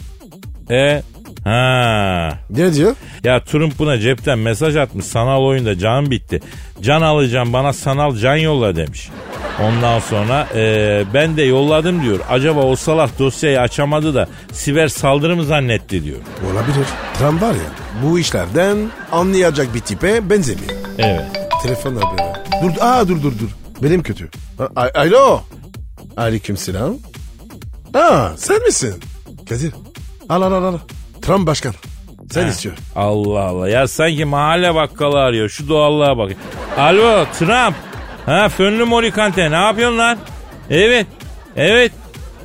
e ha Ne diyor? ya Trump buna cepten mesaj atmış sanal oyunda can bitti. Can alacağım bana sanal can yolla demiş. Ondan sonra e, ben de yolladım diyor. Acaba o salak dosyayı açamadı da siber saldırı mı zannetti diyor. Olabilir. Trump var ya bu işlerden anlayacak bir tipe benzemiyor. Evet. Telefonla böyle. Dur, aa dur dur dur. Benim kötü. A- Alo. Aleyküm selam. Aa sen misin? Kadir. Al al al al. Trump başkan. Sen istiyor. Allah Allah. Ya sanki mahalle bakkalı arıyor. Şu doğallığa bak. Alo Trump. Ha fönlü morikante ne yapıyorsun lan? Evet. Evet.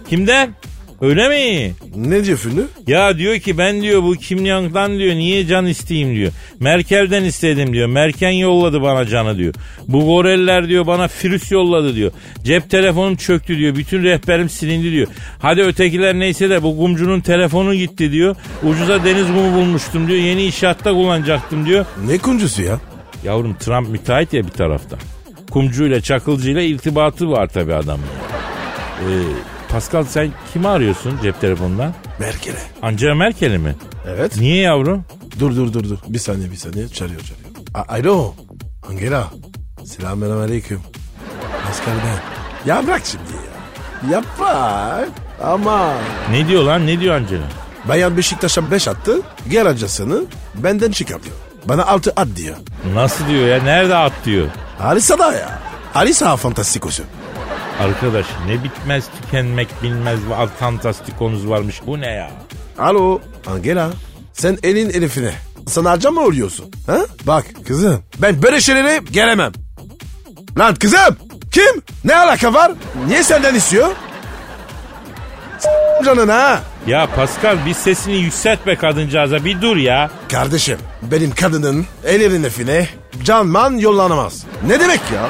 Kimden? Öyle mi? Ne diyor Fünlü? Ya diyor ki ben diyor bu Kim Jong'dan diyor niye can isteyeyim diyor. Merkel'den istedim diyor. Merkel yolladı bana canı diyor. Bu goreller diyor bana virüs yolladı diyor. Cep telefonum çöktü diyor. Bütün rehberim silindi diyor. Hadi ötekiler neyse de bu kumcunun telefonu gitti diyor. Ucuza deniz kumu bulmuştum diyor. Yeni inşaatta kullanacaktım diyor. Ne kuncusu ya? Yavrum Trump müteahhit ya bir taraftan. Kumcuyla çakılcıyla irtibatı var tabii adamın. Ee, Pascal sen kimi arıyorsun cep telefonundan? Merkel'e. Angela Merkel'i mi? Evet. Niye yavrum? Dur dur dur dur. Bir saniye bir saniye. Çağırıyor çağırıyor. A- Alo. Angela. Selamun aleyküm. Pascal ben. Ya bırak şimdi ya. Yapma. Ama. Ne diyor lan ne diyor Angela? Bayan Beşiktaş'a 5 attı. Gel acısını benden çıkar diyor. Bana 6 at diyor. Nasıl diyor ya nerede at diyor. Alisa da ya. Alisa fantastikosu. Arkadaş ne bitmez tükenmek bilmez ve fantastikonuz varmış bu ne ya? Alo. Angela. Sen elin elifine. Sana harca mı oluyorsun? Ha? Bak kızım. Ben böyle şeylere gelemem. Lan kızım. Kim? Ne alaka var? Niye senden istiyor? Canına ha. Ya Pascal bir sesini yükseltme kadıncağıza bir dur ya. Kardeşim benim kadının elinin efine canman yollanamaz. Ne demek ya?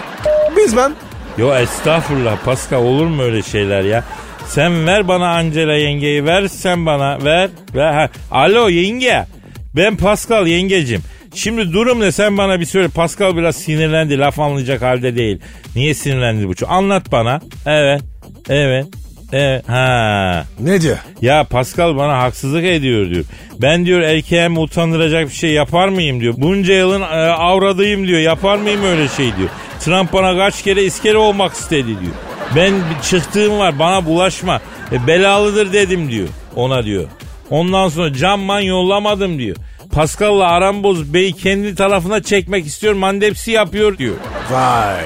Biz ben. Yo estağfurullah Pascal olur mu öyle şeyler ya? Sen ver bana Angela yengeyi ver sen bana ver. ver. Ha. Alo yenge ben Pascal yengecim. Şimdi durum ne sen bana bir söyle. Pascal biraz sinirlendi laf anlayacak halde değil. Niye sinirlendi bu çocuk? Anlat bana. Evet evet evet ha. Ne diyor? Ya Pascal bana haksızlık ediyor diyor. Ben diyor erkeğimi utandıracak bir şey yapar mıyım diyor. Bunca yılın e, avradıyım diyor. Yapar mıyım öyle şey diyor. Trump bana kaç kere iskele olmak istedi diyor. Ben çıktığım var bana bulaşma. E, belalıdır dedim diyor ona diyor. Ondan sonra camman yollamadım diyor. Pascal'la Aramboz Bey'i kendi tarafına çekmek istiyor mandepsi yapıyor diyor. Vay.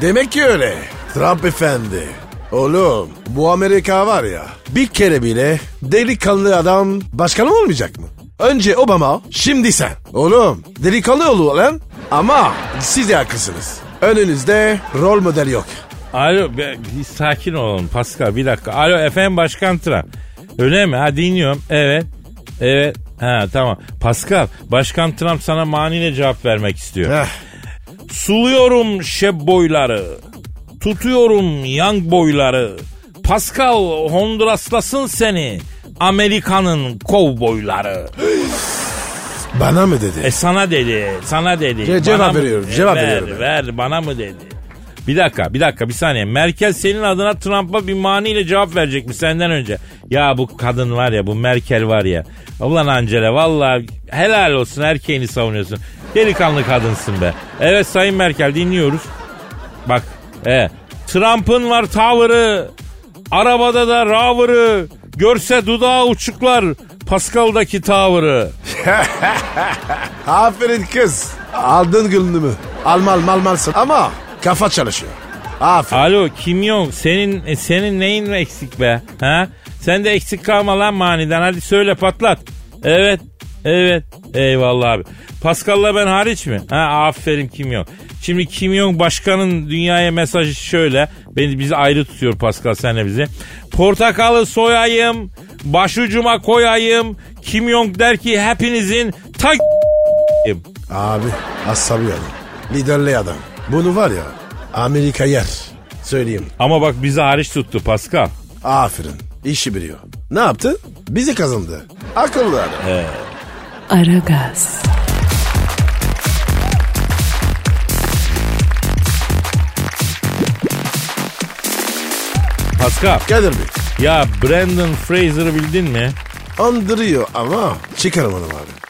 Demek ki öyle. Trump efendi. Oğlum bu Amerika var ya bir kere bile delikanlı adam başkan olmayacak mı? Önce Obama şimdi sen. Oğlum delikanlı ol lan. Ama siz de haklısınız. Önünüzde rol model yok. Alo be- bir sakin olun Pascal bir dakika. Alo efendim Başkan Trump. Öyle mi? Ha dinliyorum. Evet. Evet. Ha tamam. Pascal Başkan Trump sana maniyle cevap vermek istiyor. Heh. Suluyorum şeb boyları. Tutuyorum young boyları. Pascal Honduraslasın seni. Amerika'nın kovboyları. Bana mı dedi? E sana dedi. Sana dedi. Ce- cevap Bana mı- veriyorum, E, cevap ver, veriyorum. Ver bana mı dedi. Bir dakika bir dakika bir saniye. Merkel senin adına Trump'a bir maniyle cevap verecekmiş senden önce. Ya bu kadın var ya bu Merkel var ya. Ulan Angela valla helal olsun erkeğini savunuyorsun. Delikanlı kadınsın be. Evet Sayın Merkel dinliyoruz. Bak e, Trump'ın var tavırı. Arabada da ravırı. Görse dudağı uçuklar. Pascal'daki tavırı. Aferin kız. Aldın gülünümü. Almal mal malsın ama kafa çalışıyor. Aferin. Alo Kim Jong senin e, senin neyin eksik be? Ha? Sen de eksik kalma lan maniden hadi söyle patlat. Evet. Evet. Eyvallah abi. Pascal'la ben hariç mi? Ha aferin Kim Jong. Şimdi Kim Jong başkanın dünyaya mesajı şöyle. Beni bizi ayrı tutuyor Pascal senle bizi. Portakalı soyayım, başucuma koyayım. Kim Jong der ki hepinizin ta Abi asabi adam. Liderli adam. Bunu var ya Amerika yer. Söyleyeyim. Ama bak bizi hariç tuttu Pascal. Aferin. İşi biliyor. Ne yaptı? Bizi kazandı. Akıllı adam. Aragaz, Pascal Kadir Bey. Ya Brandon Fraser'ı bildin mi? Andırıyor ama çıkaramadım abi.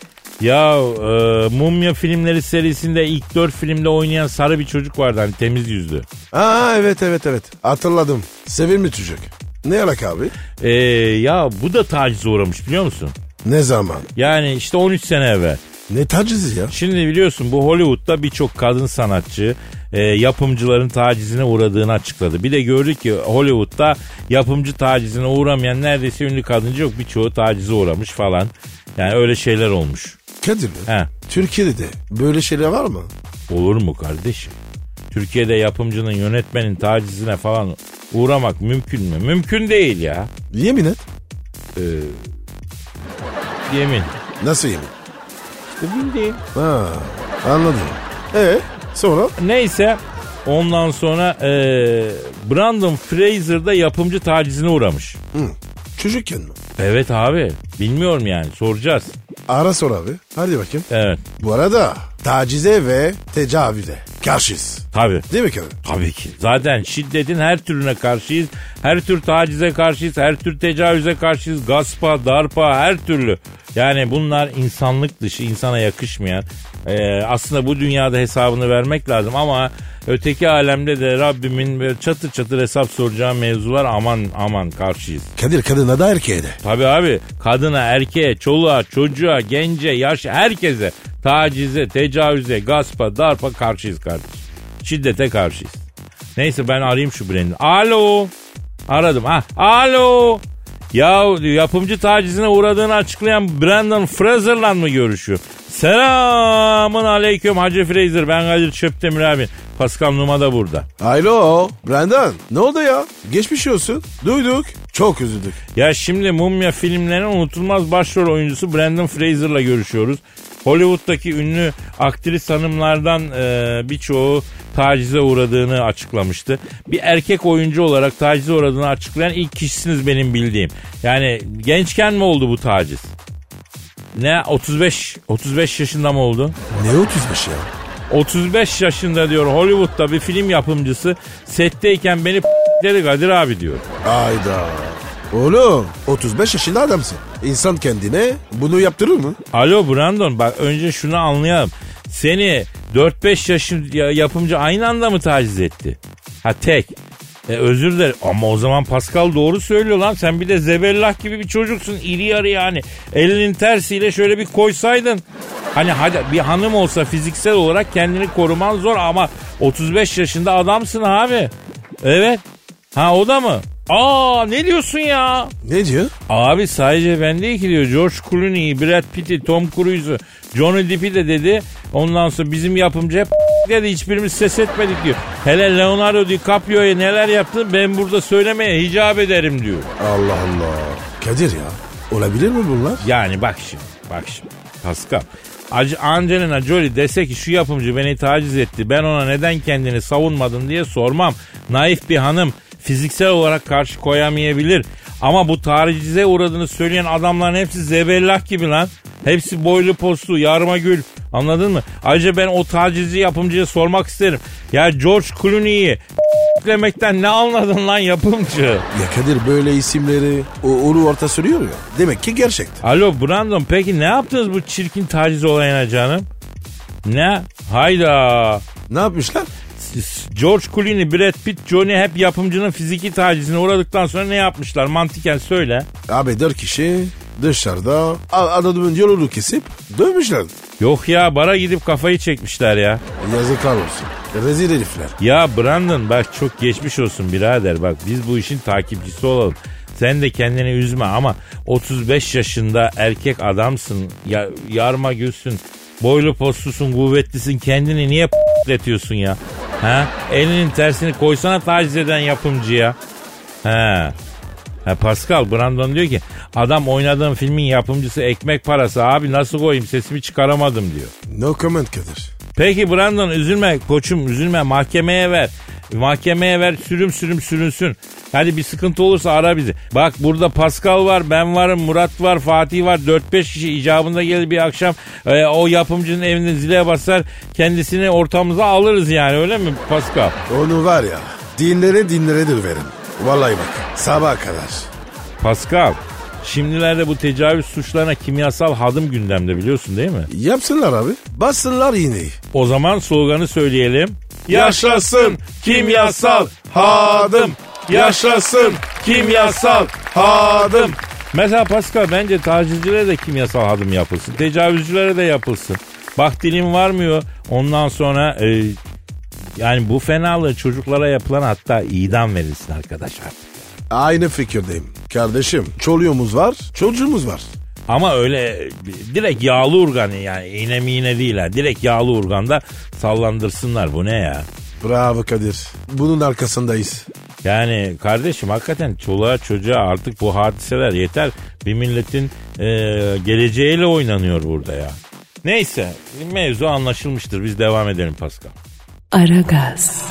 Ya e, Mumya filmleri serisinde ilk dört filmde oynayan sarı bir çocuk vardı hani temiz yüzlü. Aa evet evet evet. Hatırladım. Sevimli çocuk. Ne alaka abi? E, ya bu da tacize uğramış biliyor musun? Ne zaman? Yani işte 13 sene evvel. Ne tacizi ya? Şimdi biliyorsun bu Hollywood'da birçok kadın sanatçı e, yapımcıların tacizine uğradığını açıkladı. Bir de gördük ki Hollywood'da yapımcı tacizine uğramayan neredeyse ünlü kadıncı yok. Birçoğu tacize uğramış falan. Yani öyle şeyler olmuş. Kadir. He. Türkiye'de de böyle şeyler var mı? Olur mu kardeşim? Türkiye'de yapımcının yönetmenin tacizine falan uğramak mümkün mü? Mümkün değil ya. Yemin et. Yemin. Nasıl yemin? Bildiğin. Ha, anladım. E sonra? Neyse ondan sonra eee, Brandon Fraser da yapımcı tacizine uğramış. Hı. Çocukken mi? Evet abi bilmiyorum yani soracağız. Ara sor abi. Hadi bakayım. Evet Bu arada tacize ve tecavüze karşıyız. tabii. Değil mi Kadir? Tabii ki. Zaten şiddetin her türüne karşıyız. Her tür tacize karşıyız. Her tür tecavüze karşıyız. Gaspa, darpa her türlü. Yani bunlar insanlık dışı, insana yakışmayan. Ee, aslında bu dünyada hesabını vermek lazım ama öteki alemde de Rabbimin böyle çatır çatır hesap soracağı mevzular aman aman karşıyız. Kadir kadına da erkeğe de. Tabii abi kadına, erkeğe, çoluğa, çocuğa, gence, yaş herkese tacize, tecavüze, gaspa, darpa karşıyız kardeşim. Şiddete karşıyız. Neyse ben arayayım şu Brandon. Alo. Aradım. Ha, alo. Ya yapımcı tacizine uğradığını açıklayan Brandon Fraser'la mı görüşüyor? Selamun aleyküm Hacı Fraser. Ben Kadir Çöptemir abi. Pascal Numa da burada. Alo Brandon ne oldu ya? Geçmiş olsun. Duyduk. Çok üzüldük. Ya şimdi Mumya filmlerinin unutulmaz başrol oyuncusu Brandon Fraser'la görüşüyoruz. Hollywood'daki ünlü aktris hanımlardan e, birçoğu tacize uğradığını açıklamıştı. Bir erkek oyuncu olarak tacize uğradığını açıklayan ilk kişisiniz benim bildiğim. Yani gençken mi oldu bu taciz? Ne 35 35 yaşında mı oldu? Ne 35 ya? 35 yaşında diyor Hollywood'da bir film yapımcısı setteyken beni dedi Kadir abi diyor. Ayda. Oğlum 35 yaşında adamsın. İnsan kendine bunu yaptırır mı? Alo Brandon bak önce şunu anlayalım. Seni 4-5 yaşın ya- yapımcı aynı anda mı taciz etti? Ha tek. E, özür dilerim ama o zaman Pascal doğru söylüyor lan. Sen bir de zebellah gibi bir çocuksun. iri yarı yani. Elinin tersiyle şöyle bir koysaydın. Hani hadi bir hanım olsa fiziksel olarak kendini koruman zor ama 35 yaşında adamsın abi. Evet. Ha o da mı? Aa ne diyorsun ya? Ne diyor? Abi sadece ben değil ki diyor. George Clooney'i, Brad Pitt'i, Tom Cruise'u, Johnny Depp'i de dedi. Ondan sonra bizim yapımcı hep dedi hiçbirimiz ses etmedik diyor. Hele Leonardo DiCaprio'ya neler yaptı ben burada söylemeye hicap ederim diyor. Allah Allah. Kadir ya. Olabilir mi bunlar? Yani bak şimdi bak şimdi Pascal. Angelina Jolie dese ki şu yapımcı beni taciz etti ben ona neden kendini savunmadın diye sormam. Naif bir hanım fiziksel olarak karşı koyamayabilir. Ama bu tacize uğradığını söyleyen adamların hepsi zebellah gibi lan. Hepsi boylu postlu yarma gül anladın mı? Ayrıca ben o tacizci yapımcıya sormak isterim. Ya George Clooney'i demekten ne anladın lan yapımcı? Ya Kadir böyle isimleri o onu orta sürüyor ya. Demek ki gerçekti. Alo Brandon peki ne yaptınız bu çirkin taciz olayına canım? Ne? Hayda. Ne yapmışlar? George Clooney, Brad Pitt, Johnny hep yapımcının fiziki tacizine uğradıktan sonra ne yapmışlar? Mantıken söyle. Abi dört kişi dışarıda adamın yolunu kesip dövmüşler. Yok ya bara gidip kafayı çekmişler ya. Yazıklar olsun. Rezil herifler. Ya Brandon bak çok geçmiş olsun birader bak biz bu işin takipçisi olalım. Sen de kendini üzme ama 35 yaşında erkek adamsın, ya, yarma gülsün, boylu postlusun, kuvvetlisin kendini niye p***letiyorsun ya? Ha? Elinin tersini koysana taciz eden yapımcıya. Ha. Ha Pascal Brandon diyor ki adam oynadığım filmin yapımcısı ekmek parası abi nasıl koyayım sesimi çıkaramadım diyor. No comment Kadir. Peki Brandon üzülme koçum üzülme mahkemeye ver. Mahkemeye ver sürüm sürüm sürünsün. Hadi bir sıkıntı olursa ara bizi. Bak burada Pascal var, ben varım, Murat var, Fatih var. 4-5 kişi icabında gelir bir akşam e, o yapımcının evinde zile basar. Kendisini ortamıza alırız yani öyle mi Pascal? Onu var ya dinlere dinlere döverim. Vallahi bak sabaha kadar. Pascal şimdilerde bu tecavüz suçlarına kimyasal hadım gündemde biliyorsun değil mi? Yapsınlar abi. Bassınlar iğneyi. O zaman sloganı söyleyelim. Yaşasın kimyasal hadım. Yaşasın kimyasal hadım. Mesela Pascal bence tacizcilere de kimyasal hadım yapılsın. Tecavüzcülere de yapılsın. Bak dilim varmıyor. Ondan sonra e, yani bu fenalığı çocuklara yapılan hatta idam verilsin arkadaşlar. Aynı fikirdeyim. Kardeşim çoluğumuz var çocuğumuz var. Ama öyle direkt yağlı urgan yani iğne mi iğne değil ha. Direkt yağlı urganda sallandırsınlar bu ne ya? Bravo Kadir. Bunun arkasındayız. Yani kardeşim hakikaten çoluğa çocuğa artık bu hadiseler yeter. Bir milletin e, geleceğiyle oynanıyor burada ya. Neyse mevzu anlaşılmıştır. Biz devam edelim Pascal. Aragaz,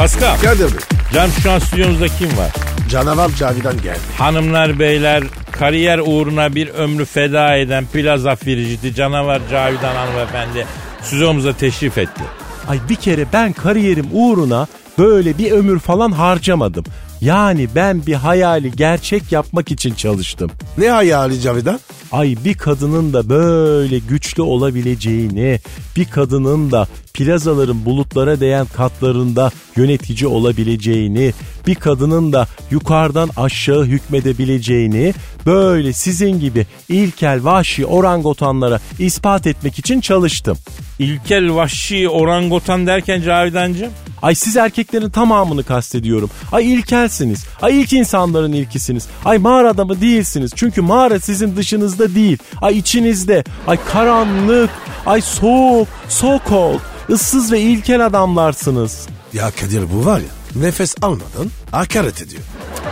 Pascal, Kadir Bey. Can şu an stüdyomuzda kim var? Canavar Cavidan geldi. Hanımlar beyler kariyer uğruna bir ömrü feda eden plaza firiciti canavar Cavidan hanımefendi stüdyomuza teşrif etti. Ay bir kere ben kariyerim uğruna böyle bir ömür falan harcamadım. Yani ben bir hayali gerçek yapmak için çalıştım. Ne hayali Cavidan? Ay bir kadının da böyle güçlü olabileceğini, bir kadının da plazaların bulutlara değen katlarında yönetici olabileceğini, bir kadının da yukarıdan aşağı hükmedebileceğini böyle sizin gibi ilkel vahşi orangotanlara ispat etmek için çalıştım. İlkel vahşi orangotan derken Cavidancığım Ay siz erkeklerin tamamını kastediyorum. Ay ilkelsiniz. Ay ilk insanların ilkisiniz. Ay mağara adamı değilsiniz. Çünkü mağara sizin dışınızda değil. Ay içinizde. Ay karanlık. Ay soğuk. So cold. Issız ve ilkel adamlarsınız. Ya Kadir bu var ya nefes almadan hakaret ediyor.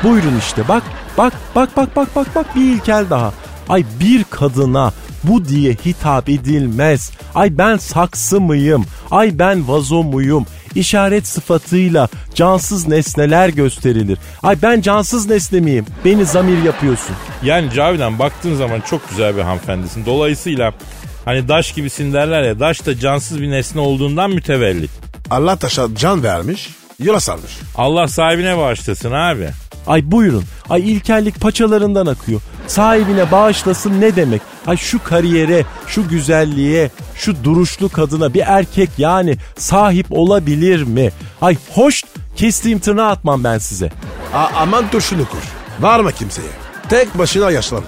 Buyurun işte bak. Bak bak bak bak bak bak bir ilkel daha. Ay bir kadına bu diye hitap edilmez. Ay ben saksı mıyım? Ay ben vazo muyum? İşaret sıfatıyla cansız nesneler gösterilir. Ay ben cansız nesne miyim? Beni zamir yapıyorsun. Yani Cavidan baktığın zaman çok güzel bir hanımefendisin. Dolayısıyla hani daş gibisin derler ya daş da cansız bir nesne olduğundan mütevellit. Allah taşa can vermiş yola sarmış. Allah sahibine bağışlasın abi. Ay buyurun. Ay ilkellik paçalarından akıyor. Sahibine bağışlasın ne demek? Ay şu kariyere, şu güzelliğe, şu duruşlu kadına bir erkek yani sahip olabilir mi? Ay hoş kestiğim tırnağı atmam ben size. A- aman turşunu kur. Varma kimseye. Tek başına yaşlan.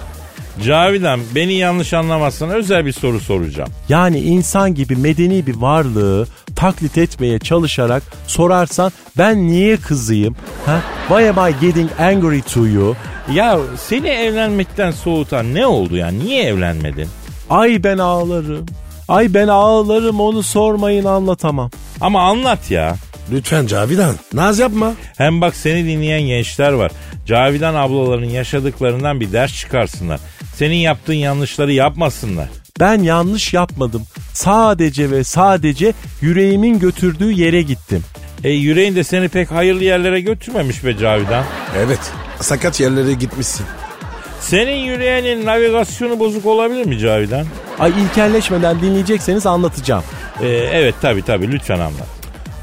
Cavidan beni yanlış anlamazsan özel bir soru soracağım. Yani insan gibi medeni bir varlığı taklit etmeye çalışarak sorarsan ben niye kızıyım? Ha? Why am I getting angry to you? Ya seni evlenmekten soğutan ne oldu ya? Niye evlenmedin? Ay ben ağlarım. Ay ben ağlarım onu sormayın anlatamam. Ama anlat ya. Lütfen Cavidan. Naz yapma. Hem bak seni dinleyen gençler var. Cavidan ablaların yaşadıklarından bir ders çıkarsınlar. Senin yaptığın yanlışları yapmasınlar. Ben yanlış yapmadım. Sadece ve sadece yüreğimin götürdüğü yere gittim. E yüreğin de seni pek hayırlı yerlere götürmemiş be Cavidan. Evet. Sakat yerlere gitmişsin. Senin yüreğinin navigasyonu bozuk olabilir mi Cavidan? Ay ilkelleşmeden dinleyecekseniz anlatacağım. E, evet tabi tabi lütfen anlat.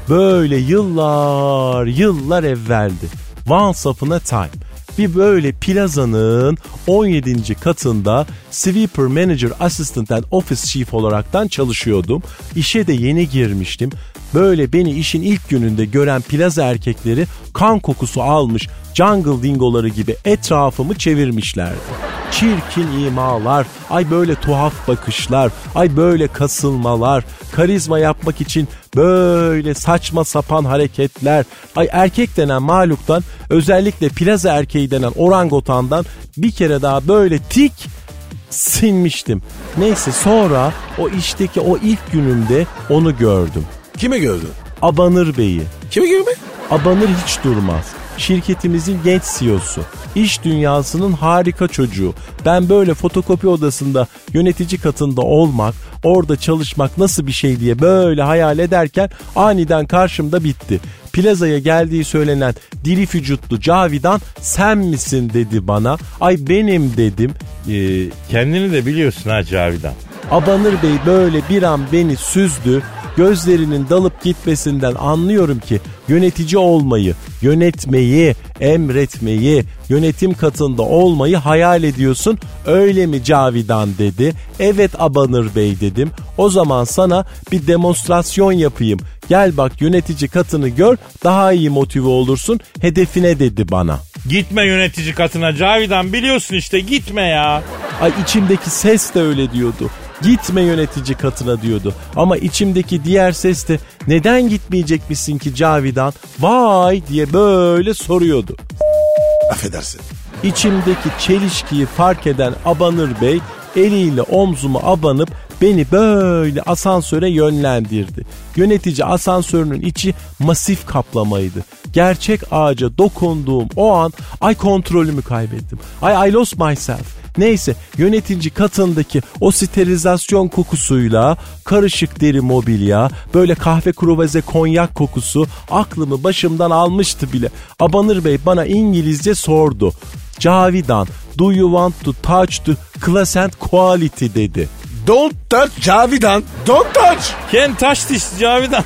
Böyle yıllar yıllar evveldi. Once upon a time. Bir böyle plazanın 17. katında Sweeper Manager Assistant and Office Chief olaraktan çalışıyordum. İşe de yeni girmiştim. Böyle beni işin ilk gününde gören plaza erkekleri kan kokusu almış jungle dingoları gibi etrafımı çevirmişlerdi. Çirkin imalar, ay böyle tuhaf bakışlar, ay böyle kasılmalar, karizma yapmak için böyle saçma sapan hareketler. Ay erkek denen mahluktan özellikle plaza erkeği denen orangotandan bir kere daha böyle tik sinmiştim. Neyse sonra o işteki o ilk günümde onu gördüm. Kimi gördün? Abanır Bey'i. Kimi gibi mi? Abanır hiç durmaz. Şirketimizin genç CEO'su. İş dünyasının harika çocuğu. Ben böyle fotokopi odasında yönetici katında olmak, orada çalışmak nasıl bir şey diye böyle hayal ederken aniden karşımda bitti. Plazaya geldiği söylenen diri vücutlu Cavidan sen misin dedi bana. Ay benim dedim. E, kendini de biliyorsun ha Cavidan. Abanır Bey böyle bir an beni süzdü. Gözlerinin dalıp gitmesinden anlıyorum ki yönetici olmayı, yönetmeyi, emretmeyi, yönetim katında olmayı hayal ediyorsun. Öyle mi Cavidan dedi. Evet Abanır Bey dedim. O zaman sana bir demonstrasyon yapayım. Gel bak yönetici katını gör daha iyi motive olursun hedefine dedi bana. Gitme yönetici katına Cavidan biliyorsun işte gitme ya. Ay içimdeki ses de öyle diyordu. Gitme yönetici katına diyordu. Ama içimdeki diğer ses de neden gitmeyecekmişsin ki Cavidan? Vay diye böyle soruyordu. Affedersin. İçimdeki çelişkiyi fark eden Abanır Bey eliyle omzuma abanıp beni böyle asansöre yönlendirdi. Yönetici asansörünün içi masif kaplamaydı. Gerçek ağaca dokunduğum o an ay kontrolümü kaybettim. Ay I lost myself. Neyse yönetici katındaki o sterilizasyon kokusuyla karışık deri mobilya böyle kahve kruvaze konyak kokusu aklımı başımdan almıştı bile. Abanır Bey bana İngilizce sordu. Cavidan do you want to touch the class and quality dedi. Don't touch Cavidan. Don't touch. Ken taş diş Cavidan.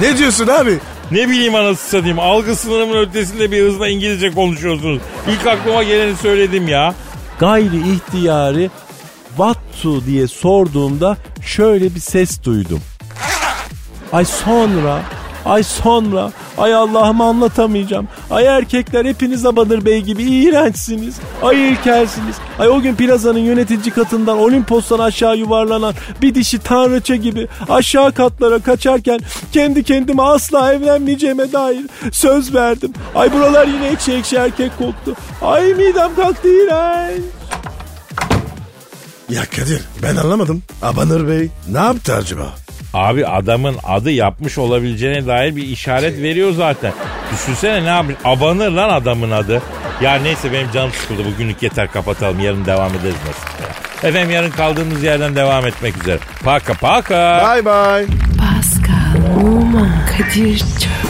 Ne diyorsun abi? ne bileyim anasını satayım algı sınırımın ötesinde bir hızla İngilizce konuşuyorsunuz. İlk aklıma geleni söyledim ya. Gayri ihtiyari what to diye sorduğumda şöyle bir ses duydum. Ay sonra, ay sonra, ay Allah'ım anlatamayacağım. Ay erkekler hepiniz Abanır Bey gibi iğrençsiniz. Ay ilkelsiniz. Ay o gün plazanın yönetici katından Olimpos'tan aşağı yuvarlanan bir dişi tanrıça gibi aşağı katlara kaçarken kendi kendime asla evlenmeyeceğime dair söz verdim. Ay buralar yine ekşi ekşi erkek koktu. Ay midem kalktı iğrenç. Ya Kadir ben anlamadım. Abanır Bey ne yaptı acaba? Abi adamın adı yapmış olabileceğine dair bir işaret veriyor zaten. Düşünsene ne yapmış? Abanır lan adamın adı. Ya neyse benim canım sıkıldı. Bugünlük yeter kapatalım. Yarın devam ederiz nasıl? Efendim yarın kaldığımız yerden devam etmek üzere. Paka paka. Bye bye. Pascal, Oman, Kadir çok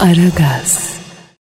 Aragaz.